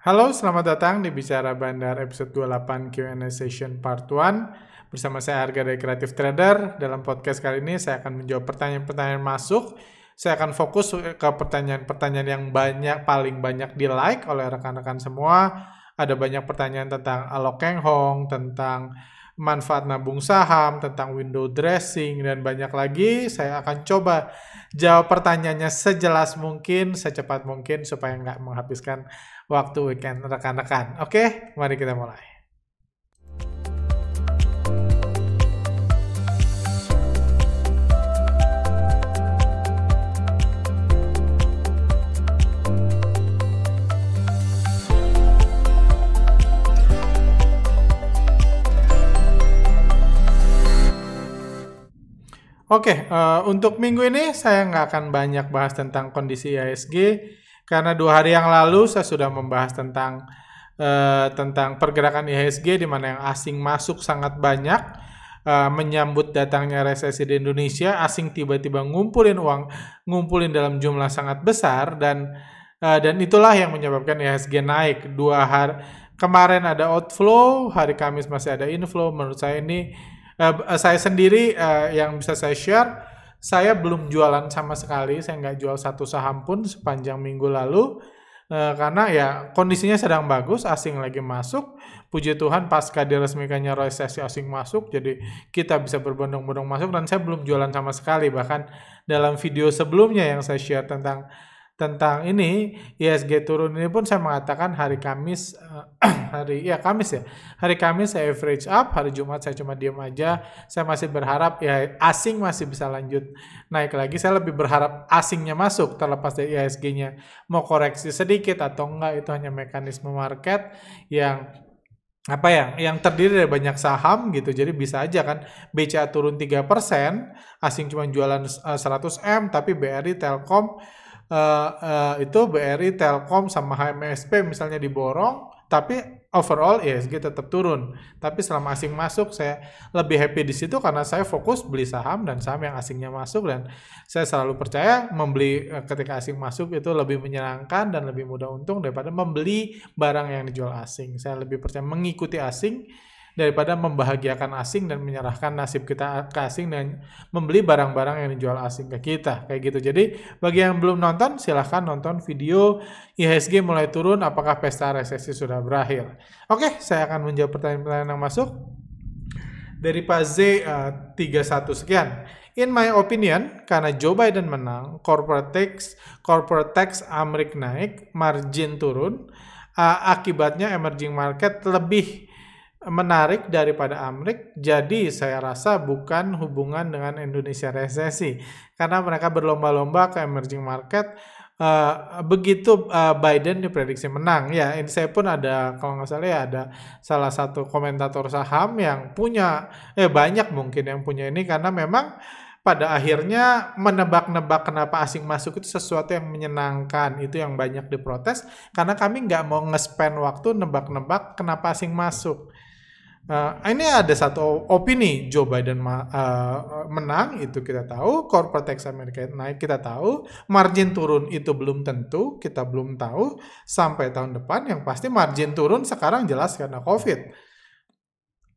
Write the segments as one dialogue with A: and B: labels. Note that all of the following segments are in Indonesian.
A: Halo, selamat datang di Bicara Bandar episode 28 Q&A Session Part 1 Bersama saya Harga dari Creative Trader. Dalam podcast kali ini saya akan menjawab pertanyaan-pertanyaan masuk. Saya akan fokus ke pertanyaan-pertanyaan yang banyak, paling banyak di like oleh rekan-rekan semua. Ada banyak pertanyaan tentang Alok Keng Hong, tentang manfaat nabung saham, tentang window dressing, dan banyak lagi. Saya akan coba jawab pertanyaannya sejelas mungkin, secepat mungkin, supaya nggak menghabiskan waktu weekend rekan-rekan. Oke, mari kita mulai. Oke, uh, untuk minggu ini saya nggak akan banyak bahas tentang kondisi ISG karena dua hari yang lalu saya sudah membahas tentang uh, tentang pergerakan IHSG di mana yang asing masuk sangat banyak uh, menyambut datangnya resesi di Indonesia, asing tiba-tiba ngumpulin uang, ngumpulin dalam jumlah sangat besar dan uh, dan itulah yang menyebabkan IHSG naik dua hari kemarin ada outflow, hari Kamis masih ada inflow. Menurut saya ini uh, saya sendiri uh, yang bisa saya share, saya belum jualan sama sekali. Saya nggak jual satu saham pun sepanjang minggu lalu. Uh, karena ya kondisinya sedang bagus, asing lagi masuk. Puji Tuhan pasca diresmikannya resesi asing masuk, jadi kita bisa berbondong-bondong masuk dan saya belum jualan sama sekali. Bahkan dalam video sebelumnya yang saya share tentang tentang ini ISG turun ini pun saya mengatakan hari Kamis uh, hari ya Kamis ya. Hari Kamis saya average up hari Jumat saya cuma diam aja. Saya masih berharap ya asing masih bisa lanjut naik lagi. Saya lebih berharap asingnya masuk terlepas dari ISG-nya mau koreksi sedikit atau enggak itu hanya mekanisme market yang apa ya yang terdiri dari banyak saham gitu. Jadi bisa aja kan BCA turun 3% asing cuma jualan 100M tapi BRI Telkom uh, uh, itu BRI, Telkom sama HMSP misalnya diborong, tapi overall ISG tetap turun. Tapi selama asing masuk saya lebih happy di situ karena saya fokus beli saham dan saham yang asingnya masuk dan saya selalu percaya membeli uh, ketika asing masuk itu lebih menyenangkan dan lebih mudah untung daripada membeli barang yang dijual asing. Saya lebih percaya mengikuti asing daripada membahagiakan asing dan menyerahkan nasib kita ke asing dan membeli barang-barang yang dijual asing ke kita kayak gitu. Jadi bagi yang belum nonton silahkan nonton video IHSG mulai turun apakah pesta resesi sudah berakhir. Oke saya akan menjawab pertanyaan-pertanyaan yang masuk. Dari Pak Z uh, 31 sekian. In my opinion, karena Joe Biden menang, corporate tax, corporate tax Amerika naik, margin turun, uh, akibatnya emerging market lebih menarik daripada Amrik. Jadi saya rasa bukan hubungan dengan Indonesia resesi karena mereka berlomba-lomba ke emerging market. Uh, begitu uh, Biden diprediksi menang ya ini saya pun ada kalau nggak salah ya ada salah satu komentator saham yang punya eh banyak mungkin yang punya ini karena memang pada akhirnya menebak-nebak kenapa asing masuk itu sesuatu yang menyenangkan itu yang banyak diprotes karena kami nggak mau nge-spend waktu nebak-nebak kenapa asing masuk Uh, ini ada satu opini Joe Biden uh, menang itu kita tahu, corporate tax Amerika naik kita tahu, margin turun itu belum tentu kita belum tahu sampai tahun depan. Yang pasti margin turun sekarang jelas karena COVID.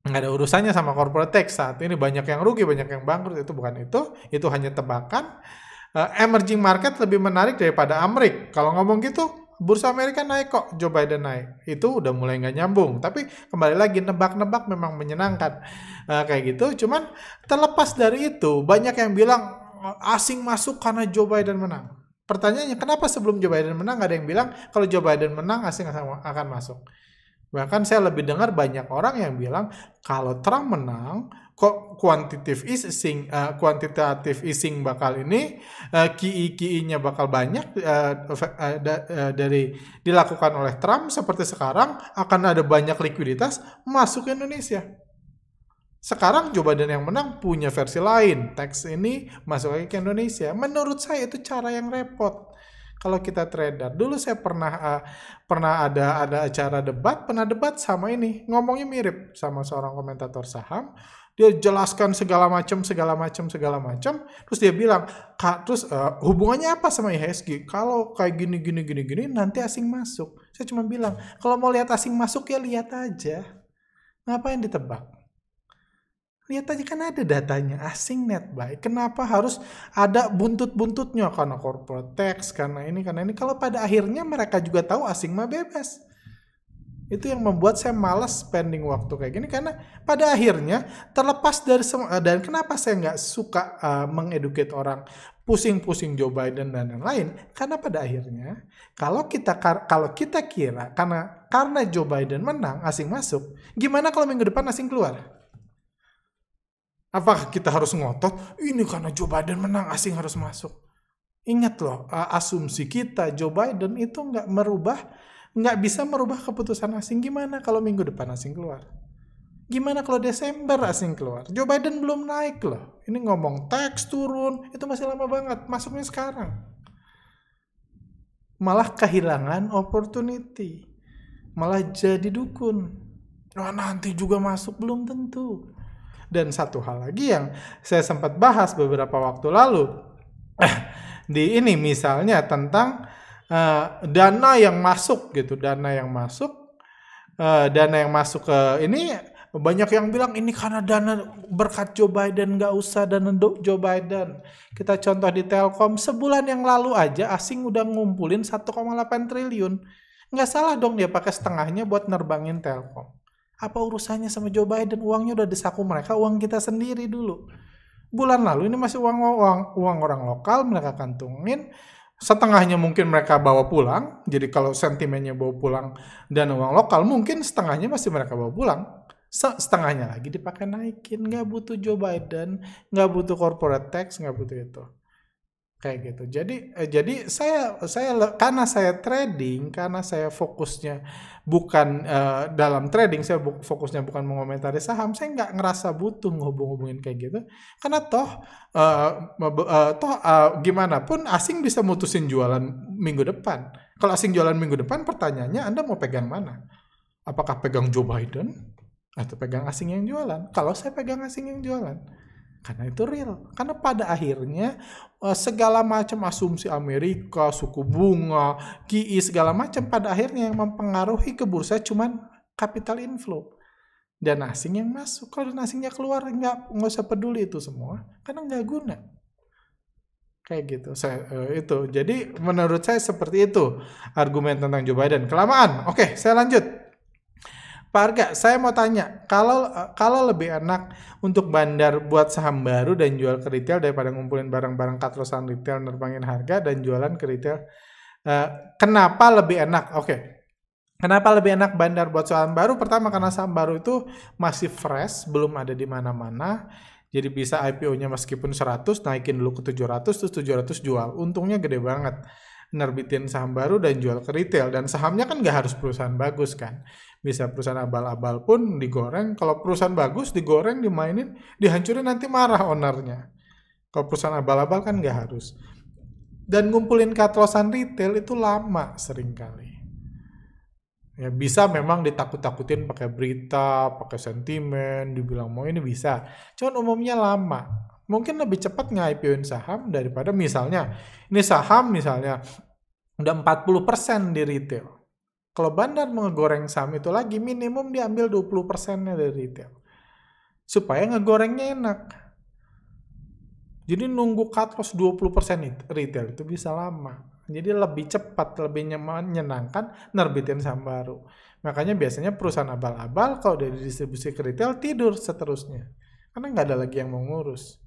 A: Nggak ada urusannya sama corporate tax saat ini banyak yang rugi, banyak yang bangkrut itu bukan itu, itu hanya tebakan. Uh, emerging market lebih menarik daripada Amerika. Kalau ngomong gitu, bursa Amerika naik kok, Joe Biden naik. Itu udah mulai nggak nyambung. Tapi kembali lagi nebak-nebak memang menyenangkan uh, kayak gitu. Cuman terlepas dari itu banyak yang bilang asing masuk karena Joe Biden menang. Pertanyaannya kenapa sebelum Joe Biden menang ada yang bilang kalau Joe Biden menang asing akan masuk. Bahkan saya lebih dengar banyak orang yang bilang kalau Trump menang, kok kuantitatif easing, uh, easing bakal ini, uh, QE-QE-nya bakal banyak uh, uh, da, uh, dari dilakukan oleh Trump seperti sekarang akan ada banyak likuiditas masuk ke Indonesia. Sekarang Joe Biden yang menang punya versi lain, teks ini masuk lagi ke Indonesia. Menurut saya itu cara yang repot kalau kita trader. Dulu saya pernah uh, pernah ada ada acara debat, pernah debat sama ini, ngomongnya mirip sama seorang komentator saham. Dia jelaskan segala macam segala macam segala macam. Terus dia bilang kak terus uh, hubungannya apa sama IHSG kalau kayak gini gini gini gini nanti asing masuk. Saya cuma bilang kalau mau lihat asing masuk ya lihat aja. Ngapain ditebak? Lihat aja kan ada datanya. Asing net buy kenapa harus ada buntut-buntutnya? Karena corporate tax karena ini karena ini. Kalau pada akhirnya mereka juga tahu asing mah bebas itu yang membuat saya malas spending waktu kayak gini karena pada akhirnya terlepas dari semua dan kenapa saya nggak suka uh, mengeduket orang pusing-pusing Joe Biden dan lain-lain karena pada akhirnya kalau kita kalau kita kira karena karena Joe Biden menang asing masuk gimana kalau minggu depan asing keluar? Apakah kita harus ngotot? Ini karena Joe Biden menang asing harus masuk. Ingat loh asumsi kita Joe Biden itu nggak merubah nggak bisa merubah keputusan asing. Gimana kalau minggu depan asing keluar? Gimana kalau Desember asing keluar? Joe Biden belum naik loh. Ini ngomong tax turun, itu masih lama banget. Masuknya sekarang. Malah kehilangan opportunity. Malah jadi dukun. Nah, nanti juga masuk belum tentu. Dan satu hal lagi yang saya sempat bahas beberapa waktu lalu. di ini misalnya tentang uh, dana yang masuk gitu, dana yang masuk, uh, dana yang masuk ke ini banyak yang bilang ini karena dana berkat Joe Biden nggak usah dana Joe Biden. Kita contoh di Telkom sebulan yang lalu aja asing udah ngumpulin 1,8 triliun. Nggak salah dong dia pakai setengahnya buat nerbangin Telkom. Apa urusannya sama Joe Biden? Uangnya udah disaku mereka, uang kita sendiri dulu. Bulan lalu ini masih uang uang uang orang lokal mereka kantungin setengahnya mungkin mereka bawa pulang. Jadi kalau sentimennya bawa pulang dan uang lokal, mungkin setengahnya masih mereka bawa pulang. Setengahnya lagi dipakai naikin. Nggak butuh Joe Biden, nggak butuh corporate tax, nggak butuh itu kayak gitu. Jadi eh, jadi saya saya karena saya trading, karena saya fokusnya bukan uh, dalam trading, saya fokusnya bukan mengomentari saham, saya nggak ngerasa butuh ngehubung-hubungin kayak gitu. Karena toh uh, uh, toh uh, gimana pun asing bisa mutusin jualan minggu depan. Kalau asing jualan minggu depan, pertanyaannya Anda mau pegang mana? Apakah pegang Joe Biden atau pegang asing yang jualan? Kalau saya pegang asing yang jualan karena itu real. Karena pada akhirnya eh, segala macam asumsi Amerika, suku bunga, QI segala macam pada akhirnya yang mempengaruhi ke bursa cuman capital inflow dan asing yang masuk. Kalau dan asingnya keluar nggak nggak usah peduli itu semua karena nggak guna. Kayak gitu. Saya uh, itu. Jadi menurut saya seperti itu argumen tentang Joe Biden. Kelamaan. Oke, saya lanjut. Pak Arga, saya mau tanya, kalau kalau lebih enak untuk bandar buat saham baru dan jual ke retail daripada ngumpulin barang-barang katrosan retail nerbangin harga dan jualan ke retail, uh, kenapa lebih enak? Oke, okay. Kenapa lebih enak bandar buat saham baru? Pertama karena saham baru itu masih fresh, belum ada di mana-mana. Jadi bisa IPO-nya meskipun 100 naikin dulu ke 700 terus 700 jual. Untungnya gede banget nerbitin saham baru dan jual ke retail dan sahamnya kan nggak harus perusahaan bagus kan bisa perusahaan abal-abal pun digoreng. Kalau perusahaan bagus digoreng dimainin dihancurin nanti marah ownernya. Kalau perusahaan abal-abal kan nggak harus. Dan ngumpulin katlosan retail itu lama sering kali. Ya bisa memang ditakut-takutin pakai berita pakai sentimen dibilang mau ini bisa. Cuman umumnya lama. Mungkin lebih cepat nge-IPO-in saham daripada misalnya ini saham misalnya udah 40% di retail kalau bandar ngegoreng saham itu lagi, minimum diambil 20%-nya dari retail. Supaya ngegorengnya enak. Jadi nunggu cut loss 20% retail itu bisa lama. Jadi lebih cepat, lebih menyenangkan nerbitin saham baru. Makanya biasanya perusahaan abal-abal kalau udah didistribusi ke retail tidur seterusnya. Karena nggak ada lagi yang mau ngurus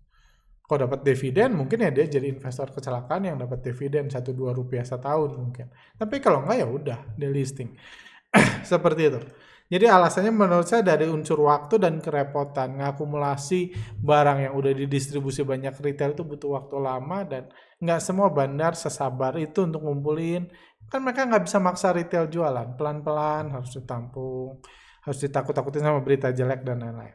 A: kalau dapat dividen mungkin ya dia jadi investor kecelakaan yang dapat dividen satu dua rupiah setahun mungkin. Tapi kalau enggak ya udah dia listing. Seperti itu. Jadi alasannya menurut saya dari unsur waktu dan kerepotan ngakumulasi barang yang udah didistribusi banyak retail itu butuh waktu lama dan nggak semua bandar sesabar itu untuk ngumpulin. Kan mereka nggak bisa maksa retail jualan pelan-pelan harus ditampung harus ditakut-takutin sama berita jelek dan lain-lain.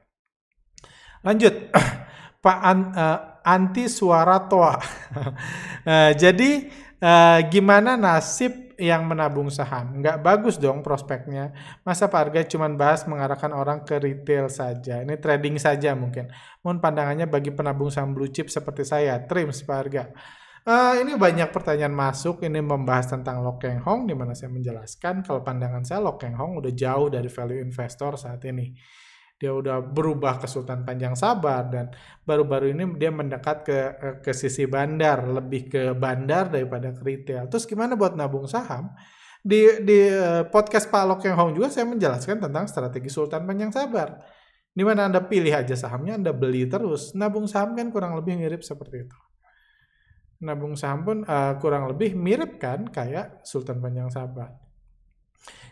A: Lanjut Pak An, uh, anti suara toa. uh, jadi uh, gimana nasib yang menabung saham. Nggak bagus dong prospeknya. Masa Pak Arga cuma bahas mengarahkan orang ke retail saja. Ini trading saja mungkin. Mohon pandangannya bagi penabung saham blue chip seperti saya. Trims Pak Arga. Uh, ini banyak pertanyaan masuk. Ini membahas tentang Lok Keng Hong, di mana saya menjelaskan kalau pandangan saya Lok Keng Hong udah jauh dari value investor saat ini dia udah berubah ke Sultan Panjang Sabar dan baru-baru ini dia mendekat ke ke sisi bandar lebih ke bandar daripada ke retail. Terus gimana buat nabung saham? Di di eh, podcast Pak Lok Yang Hong juga saya menjelaskan tentang strategi Sultan Panjang Sabar. Di mana Anda pilih aja sahamnya, Anda beli terus. Nabung saham kan kurang lebih mirip seperti itu. Nabung saham pun uh, kurang lebih mirip kan kayak Sultan Panjang Sabar.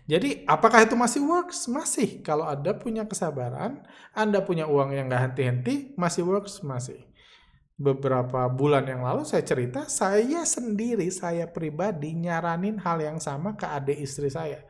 A: Jadi apakah itu masih works? Masih. Kalau Anda punya kesabaran, Anda punya uang yang nggak henti-henti, masih works? Masih. Beberapa bulan yang lalu saya cerita, saya sendiri, saya pribadi nyaranin hal yang sama ke adik istri saya.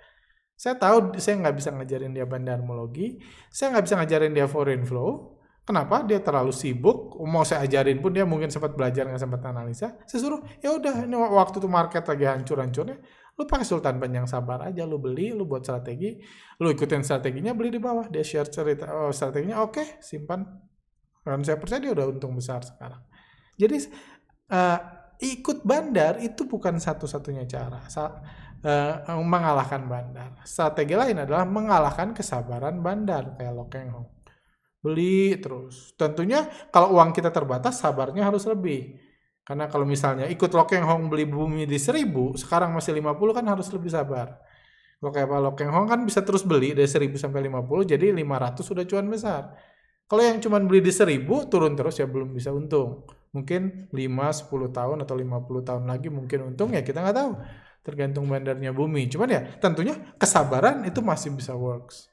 A: Saya tahu saya nggak bisa ngajarin dia bandarmologi, saya nggak bisa ngajarin dia foreign flow. Kenapa? Dia terlalu sibuk. Mau saya ajarin pun dia mungkin sempat belajar nggak sempat analisa. Saya suruh, ya udah ini waktu itu market lagi hancur-hancurnya Lu pakai Sultan Panjang Sabar aja, lu beli, lu buat strategi, lu ikutin strateginya, beli di bawah. Dia share cerita oh, strateginya, oke, okay, simpan. Dan saya percaya dia udah untung besar sekarang. Jadi uh, ikut bandar itu bukan satu-satunya cara Sa uh, mengalahkan bandar. Strategi lain adalah mengalahkan kesabaran bandar kayak Lokeng Hong. Beli terus. Tentunya kalau uang kita terbatas, sabarnya harus lebih karena kalau misalnya ikut Lokeng Hong beli bumi di 1000, sekarang masih 50 kan harus lebih sabar. Kalau kayak Pak Lokeng Hong kan bisa terus beli dari 1000 sampai 50, jadi 500 sudah cuan besar. Kalau yang cuma beli di 1000, turun terus ya belum bisa untung. Mungkin 5, 10 tahun atau 50 tahun lagi mungkin untung ya kita nggak tahu. Tergantung bandarnya bumi. Cuman ya tentunya kesabaran itu masih bisa works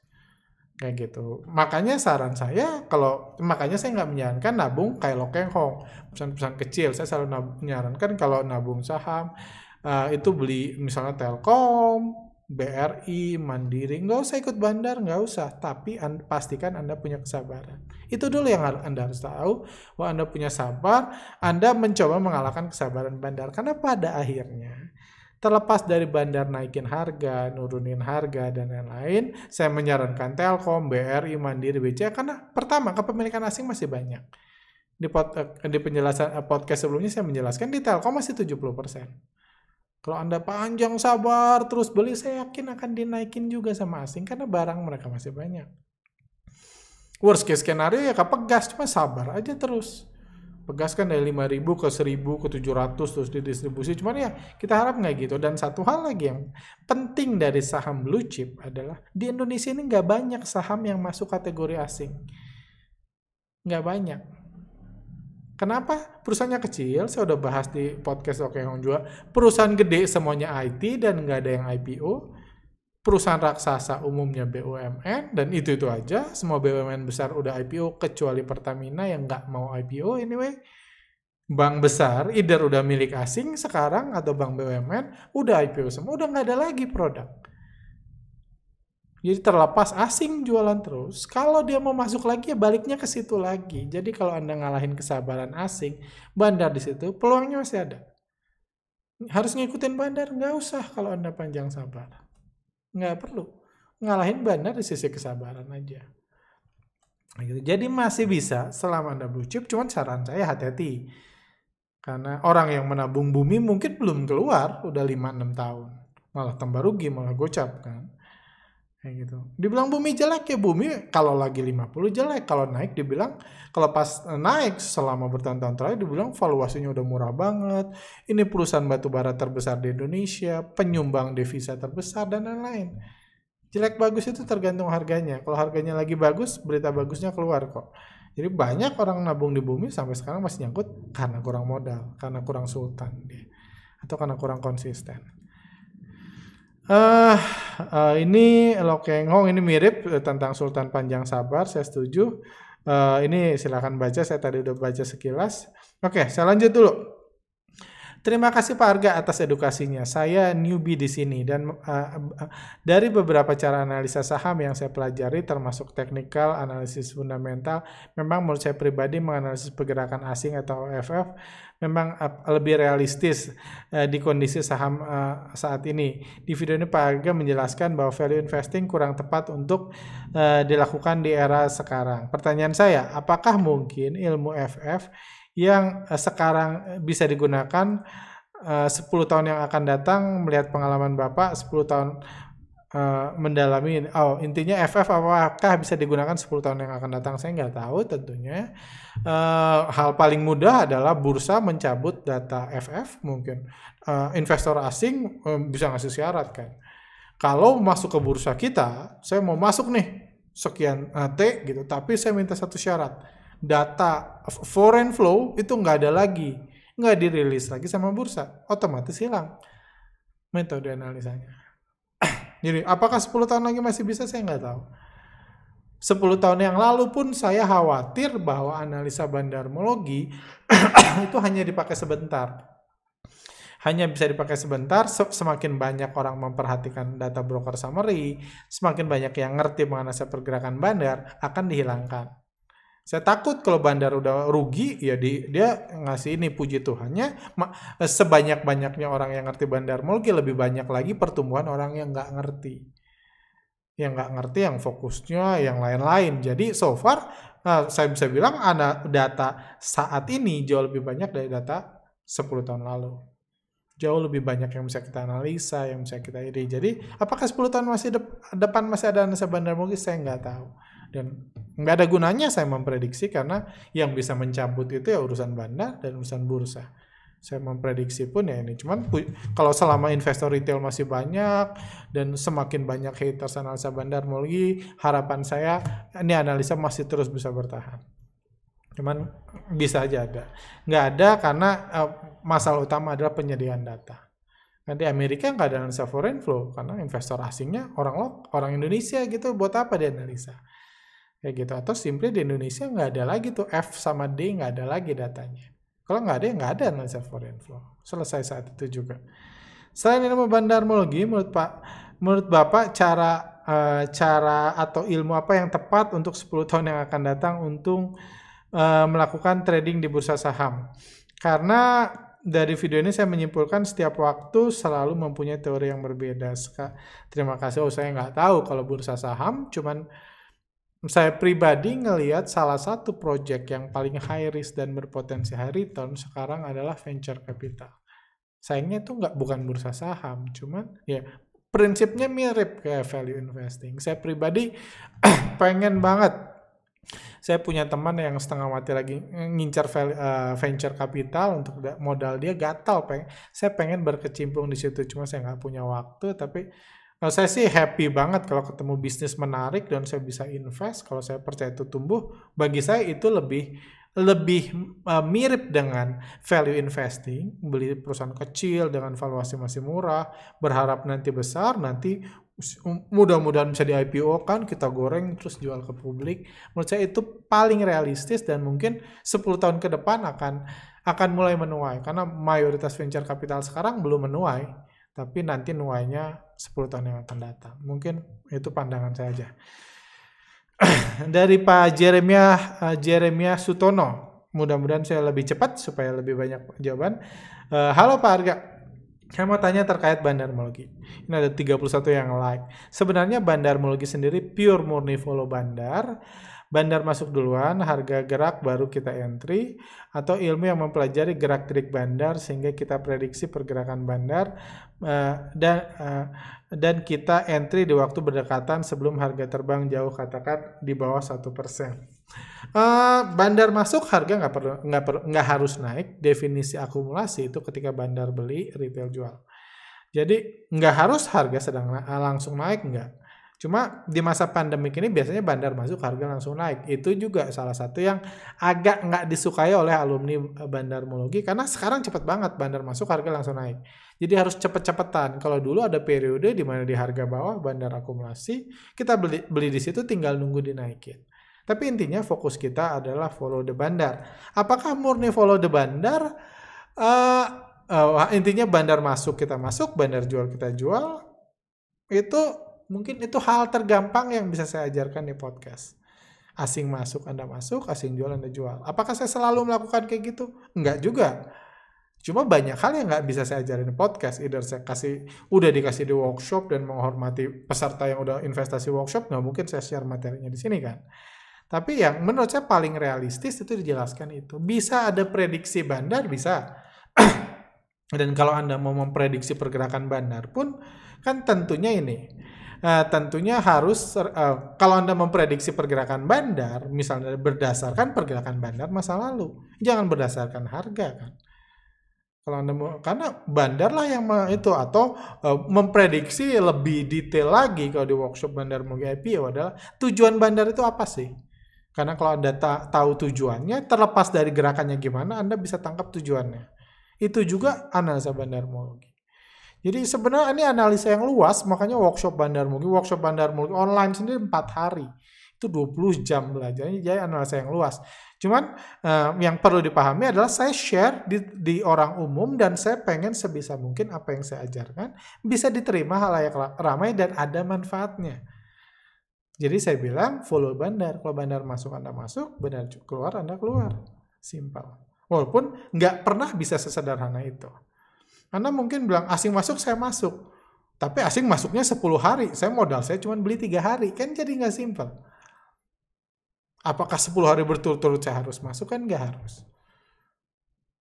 A: kayak gitu. Makanya saran saya kalau makanya saya nggak menyarankan nabung kayak Lokeng Hong, perusahaan-perusahaan kecil. Saya selalu menyarankan kalau nabung saham uh, itu beli misalnya Telkom, BRI, Mandiri, nggak usah ikut bandar, nggak usah. Tapi anda, pastikan Anda punya kesabaran. Itu dulu yang Anda harus tahu, bahwa Anda punya sabar, Anda mencoba mengalahkan kesabaran bandar. Karena pada akhirnya, Terlepas dari bandar naikin harga, nurunin harga, dan lain-lain, saya menyarankan Telkom, BRI, Mandiri, BCA karena pertama, kepemilikan asing masih banyak. Di, pod, eh, di penjelasan eh, podcast sebelumnya saya menjelaskan di Telkom masih 70%. Kalau Anda panjang sabar terus beli, saya yakin akan dinaikin juga sama asing karena barang mereka masih banyak. Worst case scenario ya kepegas, cuma sabar aja terus pegaskan dari 5000 ke 1000 ke 700 terus didistribusi. Cuman ya kita harap nggak gitu. Dan satu hal lagi yang penting dari saham blue chip adalah di Indonesia ini nggak banyak saham yang masuk kategori asing. Nggak banyak. Kenapa? Perusahaannya kecil, saya udah bahas di podcast Oke Hong juga. Perusahaan gede semuanya IT dan nggak ada yang IPO perusahaan raksasa umumnya BUMN dan itu itu aja. Semua BUMN besar udah IPO kecuali Pertamina yang nggak mau IPO anyway. Bank besar either udah milik asing sekarang atau bank BUMN udah IPO semua udah nggak ada lagi produk. Jadi terlepas asing jualan terus kalau dia mau masuk lagi ya baliknya ke situ lagi. Jadi kalau anda ngalahin kesabaran asing bandar di situ peluangnya masih ada. Harus ngikutin bandar nggak usah kalau anda panjang sabar nggak perlu. Ngalahin bandar di sisi kesabaran aja. Gitu. jadi masih bisa selama anda blue chip cuman saran saya hati-hati. Karena orang yang menabung bumi mungkin belum keluar udah 5-6 tahun. Malah tambah rugi malah gocap kan kayak gitu. Dibilang bumi jelek ya bumi kalau lagi 50 jelek, kalau naik dibilang kalau pas naik selama bertahun-tahun terakhir dibilang valuasinya udah murah banget. Ini perusahaan batu bara terbesar di Indonesia, penyumbang devisa terbesar dan lain-lain. Jelek bagus itu tergantung harganya. Kalau harganya lagi bagus, berita bagusnya keluar kok. Jadi banyak orang nabung di bumi sampai sekarang masih nyangkut karena kurang modal, karena kurang sultan dia, atau karena kurang konsisten. Uh, uh, ini Lokeng Hong ini mirip uh, tentang Sultan Panjang Sabar, saya setuju. Uh, ini silahkan baca, saya tadi udah baca sekilas. Oke, okay, saya lanjut dulu. Terima kasih Pak Arga atas edukasinya. Saya newbie di sini dan uh, uh, dari beberapa cara analisa saham yang saya pelajari termasuk teknikal, analisis fundamental, memang menurut saya pribadi menganalisis pergerakan asing atau FF memang uh, lebih realistis uh, di kondisi saham uh, saat ini. Di video ini Pak Arga menjelaskan bahwa value investing kurang tepat untuk uh, dilakukan di era sekarang. Pertanyaan saya, apakah mungkin ilmu FF yang uh, sekarang bisa digunakan uh, 10 tahun yang akan datang melihat pengalaman Bapak 10 tahun uh, mendalami oh intinya FF apakah bisa digunakan 10 tahun yang akan datang? Saya nggak tahu tentunya. Hal paling mudah adalah bursa mencabut data FF mungkin. Investor asing bisa ngasih syarat kan. Kalau masuk ke bursa kita saya mau masuk nih sekian uh, T gitu tapi saya minta satu syarat data foreign flow itu nggak ada lagi, nggak dirilis lagi sama bursa, otomatis hilang metode analisanya. Jadi apakah 10 tahun lagi masih bisa saya nggak tahu. 10 tahun yang lalu pun saya khawatir bahwa analisa bandarmologi itu hanya dipakai sebentar. Hanya bisa dipakai sebentar, semakin banyak orang memperhatikan data broker summary, semakin banyak yang ngerti mengenai pergerakan bandar, akan dihilangkan. Saya takut kalau bandar udah rugi, ya di, dia ngasih ini puji Tuhannya. Sebanyak-banyaknya orang yang ngerti bandar mungkin lebih banyak lagi pertumbuhan orang yang nggak ngerti. Yang nggak ngerti, yang fokusnya, yang lain-lain. Jadi so far, nah, saya bisa bilang ada data saat ini jauh lebih banyak dari data 10 tahun lalu. Jauh lebih banyak yang bisa kita analisa, yang bisa kita iri. Jadi, apakah 10 tahun masih depan masih ada analisa bandar mungkin saya nggak tahu dan nggak ada gunanya saya memprediksi karena yang bisa mencabut itu ya urusan bandar dan urusan bursa. Saya memprediksi pun ya ini. Cuman kalau selama investor retail masih banyak dan semakin banyak haters analisa bandar lagi harapan saya ini analisa masih terus bisa bertahan. Cuman bisa aja ada. Nggak ada karena uh, masalah utama adalah penyediaan data. Nanti Amerika nggak ada analisa foreign flow karena investor asingnya orang orang Indonesia gitu. Buat apa dia analisa kayak gitu. Atau simply di Indonesia nggak ada lagi tuh F sama D nggak ada lagi datanya. Kalau nggak ada ya nggak ada analisa foreign flow selesai saat itu juga. Selain ilmu bandarmologi menurut Pak menurut Bapak cara uh, cara atau ilmu apa yang tepat untuk 10 tahun yang akan datang untuk uh, melakukan trading di bursa saham? Karena dari video ini saya menyimpulkan setiap waktu selalu mempunyai teori yang berbeda. Terima kasih. Oh saya nggak tahu kalau bursa saham, cuman saya pribadi ngelihat salah satu project yang paling high risk dan berpotensi high return sekarang adalah venture capital. Sayangnya itu nggak bukan bursa saham, cuman ya prinsipnya mirip kayak value investing. Saya pribadi pengen banget. Saya punya teman yang setengah mati lagi ngincar uh, venture capital untuk modal dia gatal. Pengen, saya pengen berkecimpung di situ, cuma saya nggak punya waktu. Tapi Nah, saya sih happy banget kalau ketemu bisnis menarik dan saya bisa invest. Kalau saya percaya itu tumbuh, bagi saya itu lebih lebih uh, mirip dengan value investing, beli perusahaan kecil dengan valuasi masih murah, berharap nanti besar, nanti mudah-mudahan bisa di IPO kan kita goreng terus jual ke publik. Menurut saya itu paling realistis dan mungkin 10 tahun ke depan akan akan mulai menuai karena mayoritas venture capital sekarang belum menuai tapi nanti nuainya 10 tahun yang akan datang. Mungkin itu pandangan saya aja. Dari Pak Jeremia uh, Jeremia Sutono. Mudah-mudahan saya lebih cepat supaya lebih banyak jawaban. Uh, halo Pak Arga. Saya mau tanya terkait bandarmologi. Ini ada 31 yang like. Sebenarnya bandarmologi sendiri pure murni follow bandar bandar masuk duluan, harga gerak baru kita entry, atau ilmu yang mempelajari gerak-gerik bandar sehingga kita prediksi pergerakan bandar uh, dan uh, dan kita entry di waktu berdekatan sebelum harga terbang jauh katakan di bawah satu persen. Uh, bandar masuk harga nggak perlu nggak perlu nggak harus naik. Definisi akumulasi itu ketika bandar beli retail jual. Jadi nggak harus harga sedang langsung naik nggak Cuma di masa pandemik ini biasanya bandar masuk harga langsung naik. Itu juga salah satu yang agak nggak disukai oleh alumni bandarmologi karena sekarang cepat banget bandar masuk harga langsung naik. Jadi harus cepet-cepetan. Kalau dulu ada periode di mana di harga bawah bandar akumulasi, kita beli beli di situ tinggal nunggu dinaikin. Tapi intinya fokus kita adalah follow the bandar. Apakah murni follow the bandar? Uh, uh, intinya bandar masuk kita masuk, bandar jual kita jual. Itu mungkin itu hal tergampang yang bisa saya ajarkan di podcast. Asing masuk Anda masuk, asing jual Anda jual. Apakah saya selalu melakukan kayak gitu? Enggak juga. Cuma banyak hal yang nggak bisa saya ajarin di podcast. Either saya kasih, udah dikasih di workshop dan menghormati peserta yang udah investasi workshop, nggak mungkin saya share materinya di sini kan. Tapi yang menurut saya paling realistis itu dijelaskan itu. Bisa ada prediksi bandar, bisa. dan kalau Anda mau memprediksi pergerakan bandar pun, kan tentunya ini. Uh, tentunya harus uh, kalau Anda memprediksi pergerakan bandar, misalnya berdasarkan pergerakan bandar masa lalu, jangan berdasarkan harga kan. Kalau Anda mau, karena bandar lah yang itu atau uh, memprediksi lebih detail lagi kalau di workshop bandar Mugi IPO adalah tujuan bandar itu apa sih? Karena kalau Anda ta tahu tujuannya, terlepas dari gerakannya gimana, Anda bisa tangkap tujuannya. Itu juga analisa bandar Mugi. Jadi sebenarnya ini analisa yang luas, makanya workshop bandar Mugi, workshop bandar Mugi online sendiri 4 hari. Itu 20 jam belajarnya, jadi analisa yang luas. Cuman uh, yang perlu dipahami adalah saya share di, di orang umum dan saya pengen sebisa mungkin apa yang saya ajarkan bisa diterima halayak ramai dan ada manfaatnya. Jadi saya bilang follow bandar. Kalau bandar masuk Anda masuk, bandar keluar Anda keluar. Simpel. Walaupun nggak pernah bisa sesederhana itu. Anda mungkin bilang asing masuk saya masuk. Tapi asing masuknya 10 hari. Saya modal saya cuma beli tiga hari. Kan jadi nggak simpel. Apakah 10 hari berturut-turut saya harus masuk? Kan nggak harus.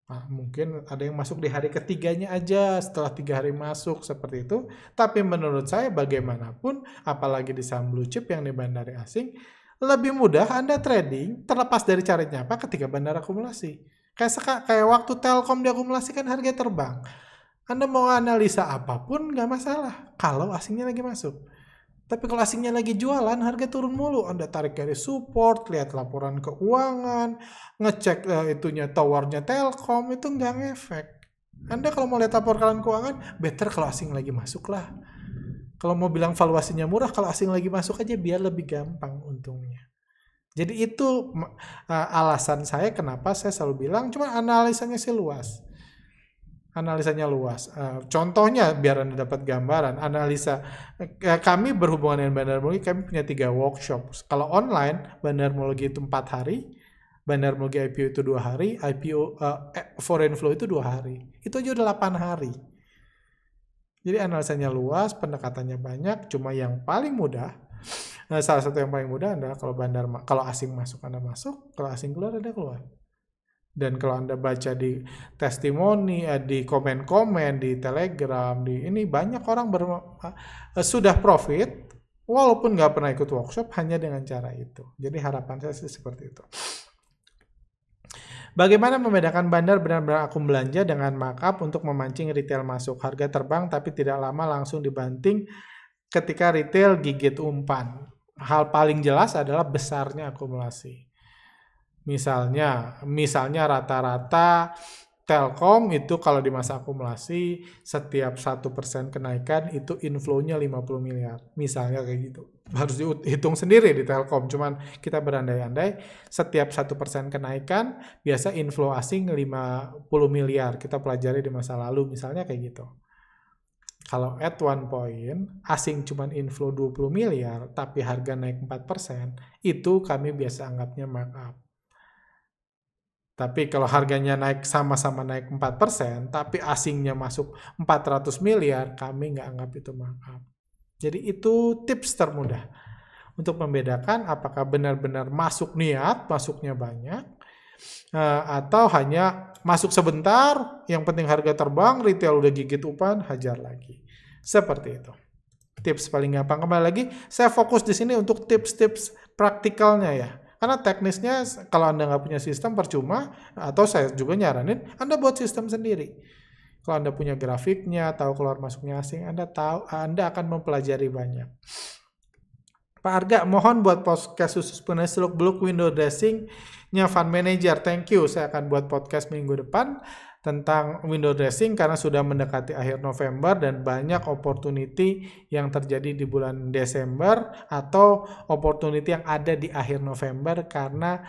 A: Nah, mungkin ada yang masuk di hari ketiganya aja setelah tiga hari masuk seperti itu. Tapi menurut saya bagaimanapun, apalagi di saham blue chip yang di bandara asing, lebih mudah Anda trading terlepas dari caranya apa ketika bandara akumulasi. Kayak kayak waktu Telkom diakumulasi kan harga terbang. Anda mau analisa apa pun nggak masalah kalau asingnya lagi masuk. Tapi kalau asingnya lagi jualan, harga turun mulu. Anda tarik dari support, lihat laporan keuangan, ngecek uh, itunya towernya Telkom, itu nggak ngefek. Anda kalau mau lihat laporan keuangan, better kalau asing lagi masuk lah. Kalau mau bilang valuasinya murah, kalau asing lagi masuk aja biar lebih gampang untungnya. Jadi itu uh, alasan saya kenapa saya selalu bilang, cuma analisanya sih luas analisanya luas. Uh, contohnya biar Anda dapat gambaran, analisa uh, kami berhubungan dengan Bandar Mugi, kami punya tiga workshop. Kalau online, Bandar Mugi itu empat hari, Bandar Mugi IPO itu dua hari, IPO uh, foreign flow itu dua hari. Itu aja udah delapan hari. Jadi analisanya luas, pendekatannya banyak, cuma yang paling mudah Nah, salah satu yang paling mudah adalah kalau bandar kalau asing masuk Anda masuk, kalau asing keluar Anda keluar. Dan kalau Anda baca di testimoni, eh, di komen-komen, di Telegram, di ini banyak orang ber, eh, sudah profit walaupun nggak pernah ikut workshop hanya dengan cara itu. Jadi harapan saya sih seperti itu. Bagaimana membedakan bandar benar-benar akum belanja dengan markup untuk memancing retail masuk harga terbang tapi tidak lama langsung dibanting ketika retail gigit umpan. Hal paling jelas adalah besarnya akumulasi. Misalnya, misalnya rata-rata Telkom itu kalau di masa akumulasi setiap satu persen kenaikan itu inflow-nya 50 miliar. Misalnya kayak gitu. Harus dihitung sendiri di Telkom. Cuman kita berandai-andai setiap satu persen kenaikan biasa inflow asing 50 miliar. Kita pelajari di masa lalu misalnya kayak gitu. Kalau at one point asing cuman inflow 20 miliar tapi harga naik 4%, itu kami biasa anggapnya markup. Tapi kalau harganya naik sama-sama naik 4%, tapi asingnya masuk 400 miliar, kami nggak anggap itu markup. Jadi itu tips termudah untuk membedakan apakah benar-benar masuk niat, masuknya banyak, atau hanya masuk sebentar, yang penting harga terbang, retail udah gigit upan, hajar lagi. Seperti itu. Tips paling gampang. Kembali lagi, saya fokus di sini untuk tips-tips praktikalnya ya karena teknisnya kalau Anda nggak punya sistem percuma, atau saya juga nyaranin Anda buat sistem sendiri. Kalau Anda punya grafiknya, tahu keluar masuknya asing, Anda tahu Anda akan mempelajari banyak. Pak Arga, mohon buat podcast khusus penulis seluk beluk window dressing-nya Fund Manager. Thank you. Saya akan buat podcast minggu depan tentang window dressing karena sudah mendekati akhir November dan banyak opportunity yang terjadi di bulan Desember atau opportunity yang ada di akhir November karena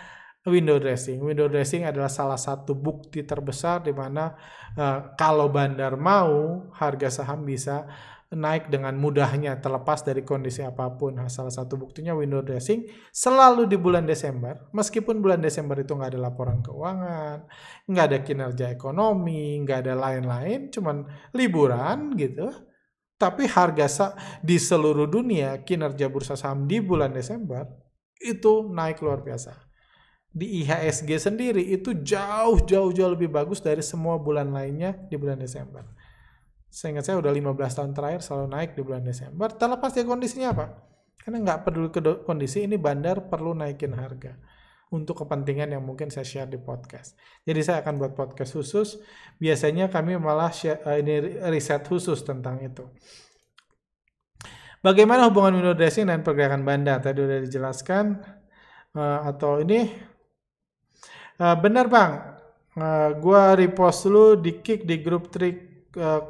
A: window dressing. Window dressing adalah salah satu bukti terbesar di mana uh, kalau bandar mau harga saham bisa naik dengan mudahnya terlepas dari kondisi apa pun. Nah, salah satu buktinya window dressing selalu di bulan Desember. Meskipun bulan Desember itu nggak ada laporan keuangan, nggak ada kinerja ekonomi, nggak ada lain-lain, cuman liburan gitu. Tapi harga di seluruh dunia kinerja bursa saham di bulan Desember itu naik luar biasa. Di IHSG sendiri itu jauh jauh jauh lebih bagus dari semua bulan lainnya di bulan Desember. Saya ingat saya udah 15 tahun terakhir selalu naik di bulan Desember. Terlepas dari kondisinya apa? Karena nggak peduli kondisi ini bandar perlu naikin harga untuk kepentingan yang mungkin saya share di podcast. Jadi saya akan buat podcast khusus. Biasanya kami malah share, uh, ini riset khusus tentang itu. Bagaimana hubungan window dressing dan pergerakan bandar? Tadi udah dijelaskan. Uh, atau ini uh, benar bang, uh, gua repost dulu di kick di grup trik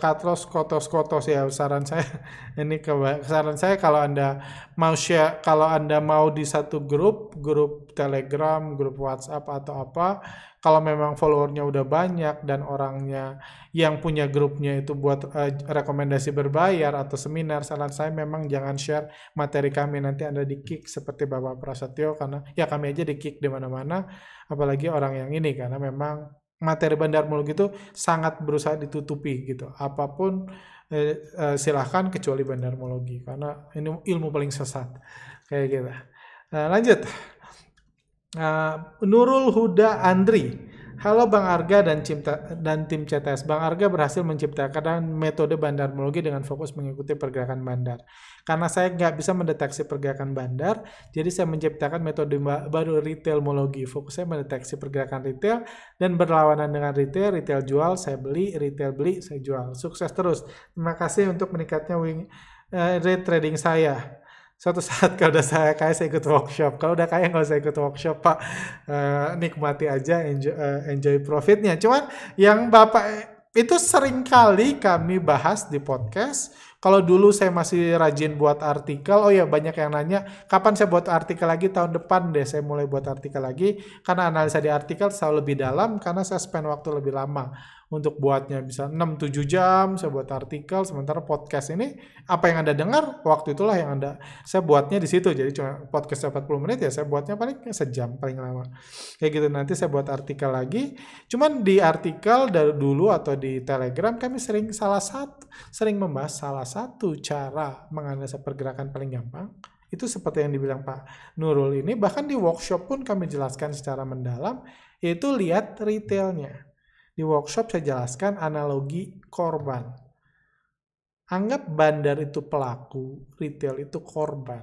A: Katros kotos kotos ya saran saya. Ini ke saran saya kalau anda mau share kalau anda mau di satu grup grup telegram grup WhatsApp atau apa kalau memang followernya udah banyak dan orangnya yang punya grupnya itu buat uh, rekomendasi berbayar atau seminar saran saya memang jangan share materi kami. Nanti anda di kick seperti Bapak Prasetyo karena ya kami aja di kick di mana-mana apalagi orang yang ini karena memang materi bandarmologi itu sangat berusaha ditutupi gitu. Apa pun eh, eh, silahkan kecuali bandarmologi karena ini ilmu paling sesat kayak gitu. Nah, lanjut. Uh, Nurul Huda Andri Halo Bang Arga dan, Cimta, dan tim CTS. Bang Arga berhasil menciptakan metode bandarmologi dengan fokus mengikuti pergerakan bandar. Karena saya nggak bisa mendeteksi pergerakan bandar, jadi saya menciptakan metode baru retailmologi. Fokusnya mendeteksi pergerakan retail dan berlawanan dengan retail. Retail jual, saya beli. Retail beli, saya jual. Sukses terus. Terima kasih untuk meningkatnya wing, uh, rate trading saya suatu saat kalau udah saya kaya saya ikut workshop. Kalau udah kaya nggak usah ikut workshop pak. Uh, nikmati aja enjoy, uh, enjoy profitnya. Cuman yang bapak itu sering kali kami bahas di podcast. Kalau dulu saya masih rajin buat artikel oh ya banyak yang nanya kapan saya buat artikel lagi? Tahun depan deh saya mulai buat artikel lagi. Karena analisa di artikel selalu lebih dalam karena saya spend waktu lebih lama untuk buatnya bisa 6-7 jam saya buat artikel sementara podcast ini apa yang anda dengar waktu itulah yang anda saya buatnya di situ. Jadi cuma podcast 40 menit ya saya buatnya paling sejam paling lama. Kayak gitu nanti saya buat artikel lagi. Cuman di artikel dari dulu atau di telegram kami sering salah satu sering membahas salah satu cara menganalisa pergerakan paling gampang. Itu seperti yang dibilang Pak Nurul ini bahkan di workshop pun kami jelaskan secara mendalam yaitu lihat retailnya di workshop saya jelaskan analogi korban. Anggap bandar itu pelaku, retail itu korban.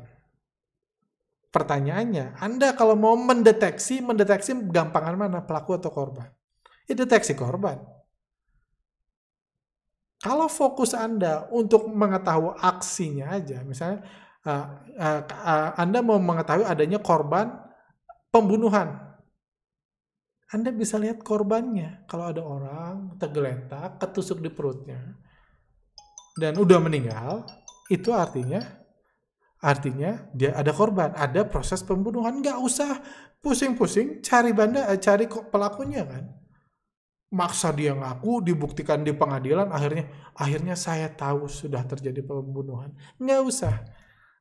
A: Pertanyaannya, Anda kalau mau mendeteksi, mendeteksi gampangan mana, pelaku atau korban? Ya deteksi korban. Kalau fokus Anda untuk mengetahui aksinya aja, misalnya uh, uh, uh, Anda mau mengetahui adanya korban pembunuhan, anda bisa lihat korbannya. Kalau ada orang tergeletak, ketusuk di perutnya, dan udah meninggal, itu artinya artinya dia ada korban, ada proses pembunuhan. Nggak usah pusing-pusing cari banda, eh, cari pelakunya kan. Maksa dia ngaku, dibuktikan di pengadilan, akhirnya akhirnya saya tahu sudah terjadi pembunuhan. Nggak usah.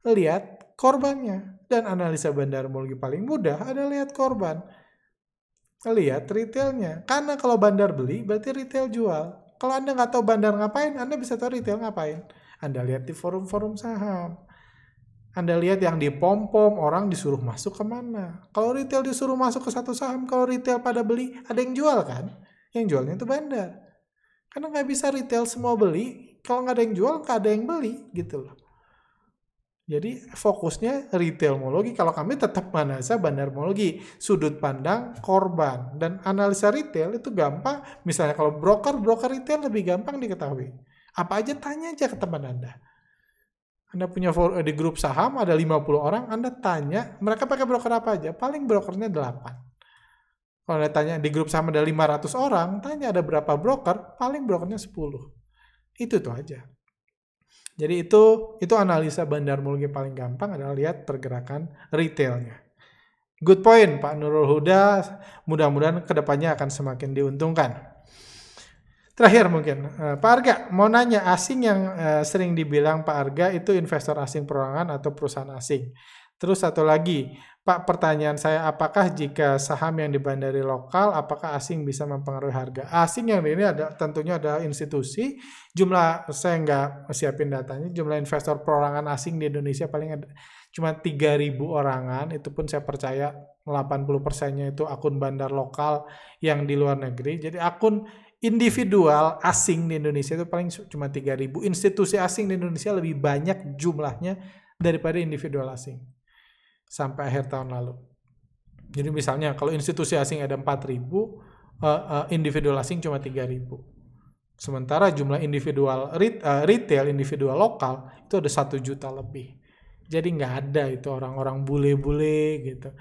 A: Lihat korbannya. Dan analisa bandarmologi paling mudah ada lihat korban lihat retailnya. Karena kalau bandar beli, berarti retail jual. Kalau Anda nggak tahu bandar ngapain, Anda bisa tahu retail ngapain. Anda lihat di forum-forum saham. Anda lihat yang di pom-pom, orang disuruh masuk ke mana. Kalau retail disuruh masuk ke satu saham, kalau retail pada beli, ada yang jual kan? Yang jualnya itu bandar. Karena nggak bisa retail semua beli, kalau nggak ada yang jual, nggak ada yang beli gitu loh. Jadi fokusnya retailmologi. Kalau kami tetap analisa bandarmologi, sudut pandang korban dan analisa retail itu gampang. Misalnya kalau broker, broker retail lebih gampang diketahui. Apa aja tanya aja ke teman Anda. Anda punya di grup saham ada 50 orang, Anda tanya, mereka pakai broker apa aja? Paling brokernya 8. Kalau Anda tanya di grup saham ada 500 orang, tanya ada berapa broker, paling brokernya 10. Itu tuh aja. Jadi itu itu analisa bandarmologi paling gampang adalah lihat pergerakan retailnya. Good point Pak Nurul Huda. Mudah-mudahan ke depannya akan semakin diuntungkan. Terakhir mungkin, uh, Pak Arga mau nanya asing yang uh, sering dibilang Pak Arga itu investor asing perorangan atau perusahaan asing. Terus satu lagi, Pak pertanyaan saya apakah jika saham yang dibandari lokal apakah asing bisa mempengaruhi harga? Asing yang ini ada tentunya ada institusi, jumlah saya nggak siapin datanya, jumlah investor perorangan asing di Indonesia paling ada cuma 3000 orangan, itu pun saya percaya 80 persennya itu akun bandar lokal yang di luar negeri. Jadi akun individual asing di Indonesia itu paling cuma 3000. Institusi asing di Indonesia lebih banyak jumlahnya daripada individual asing sampai akhir tahun lalu. Jadi misalnya kalau institusi asing ada 4.000, uh, uh, individual asing cuma 3.000. Sementara jumlah individual uh, retail, individual lokal itu ada satu juta lebih. Jadi nggak ada itu orang-orang bule-bule gitu.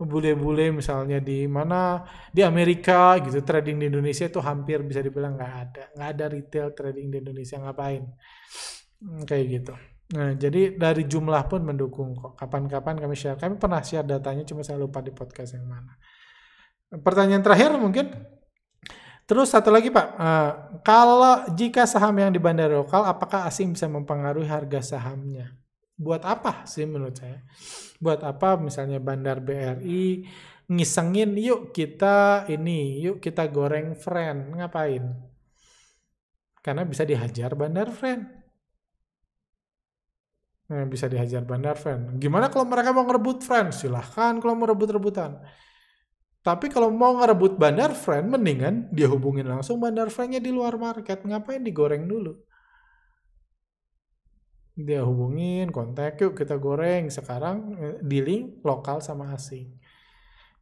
A: Bule-bule misalnya di mana di Amerika gitu trading di Indonesia itu hampir bisa dibilang nggak ada. Nggak ada retail trading di Indonesia ngapain? Hmm, kayak gitu. Nah, jadi dari jumlah pun mendukung kok. Kapan-kapan kami share. Kami pernah share datanya, cuma saya lupa di podcast yang mana. Pertanyaan terakhir mungkin. Terus satu lagi Pak, uh, kalau jika saham yang di bandara lokal, apakah asing bisa mempengaruhi harga sahamnya? Buat apa sih menurut saya? Buat apa misalnya bandar BRI ngisengin yuk kita ini, yuk kita goreng friend, ngapain? Karena bisa dihajar bandar friend yang bisa dihajar bandar friend. Gimana kalau mereka mau ngerebut friend? Silahkan kalau mau rebut-rebutan. Tapi kalau mau ngerebut bandar friend, mendingan dia hubungin langsung bandar friendnya di luar market. Ngapain digoreng dulu? Dia hubungin, kontak yuk kita goreng. Sekarang eh, dealing lokal sama asing.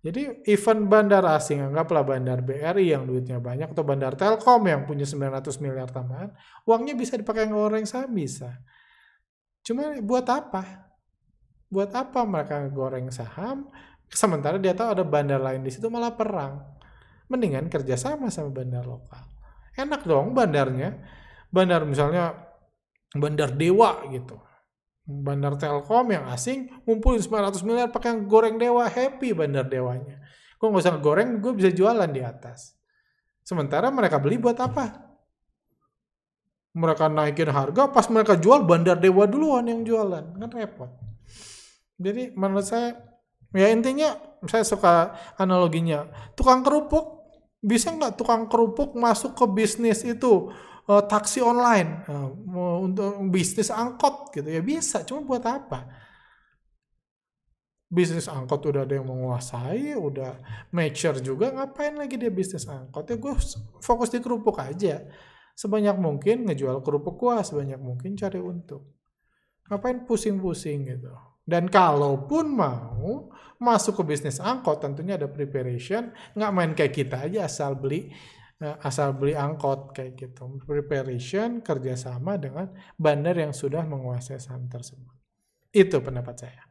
A: Jadi event bandar asing, anggaplah bandar BRI yang duitnya banyak, atau bandar Telkom yang punya 900 miliar tambahan, uangnya bisa dipakai ngoreng saham bisa. Cuma buat apa? Buat apa mereka goreng saham? Sementara dia tahu ada bandar lain di situ malah perang. Mendingan kerjasama sama bandar lokal. Enak dong bandarnya. Bandar misalnya bandar dewa gitu. Bandar Telkom yang asing ngumpulin 900 miliar pakai goreng dewa happy bandar dewanya. Gue nggak usah goreng, gue bisa jualan di atas. Sementara mereka beli buat apa? Mereka naikin harga pas mereka jual bandar dewa duluan yang jualan. Kan repot. Jadi menurut saya ya intinya saya suka analoginya. Tukang kerupuk bisa nggak tukang kerupuk masuk ke bisnis itu uh, taksi online? Uh, untuk bisnis angkot gitu. Ya bisa cuma buat apa? Bisnis angkot udah ada yang menguasai, udah mature juga, ngapain lagi dia bisnis angkot? Ya gue fokus di kerupuk aja sebanyak mungkin ngejual kerupuk kuah, sebanyak mungkin cari untung. Ngapain pusing-pusing gitu. Dan kalaupun mau masuk ke bisnis angkot, tentunya ada preparation. Nggak main kayak kita aja asal beli eh, asal beli angkot kayak gitu. Preparation kerjasama dengan bandar yang sudah menguasai saham tersebut. Itu pendapat saya.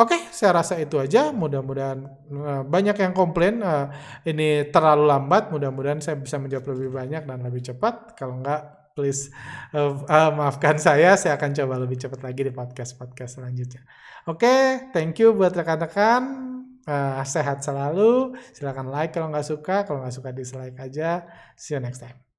A: Oke, okay, saya rasa itu aja. Mudah-mudahan uh, banyak yang komplain uh, ini terlalu lambat. Mudah-mudahan saya bisa menjawab lebih banyak dan lebih cepat. Kalau enggak, please uh, uh, maafkan saya. Saya akan coba lebih cepat lagi di podcast-podcast selanjutnya. Oke, okay, thank you buat rekan-rekan. Uh, sehat selalu. Silahkan like kalau nggak suka. Kalau nggak suka dislike aja. See you next time.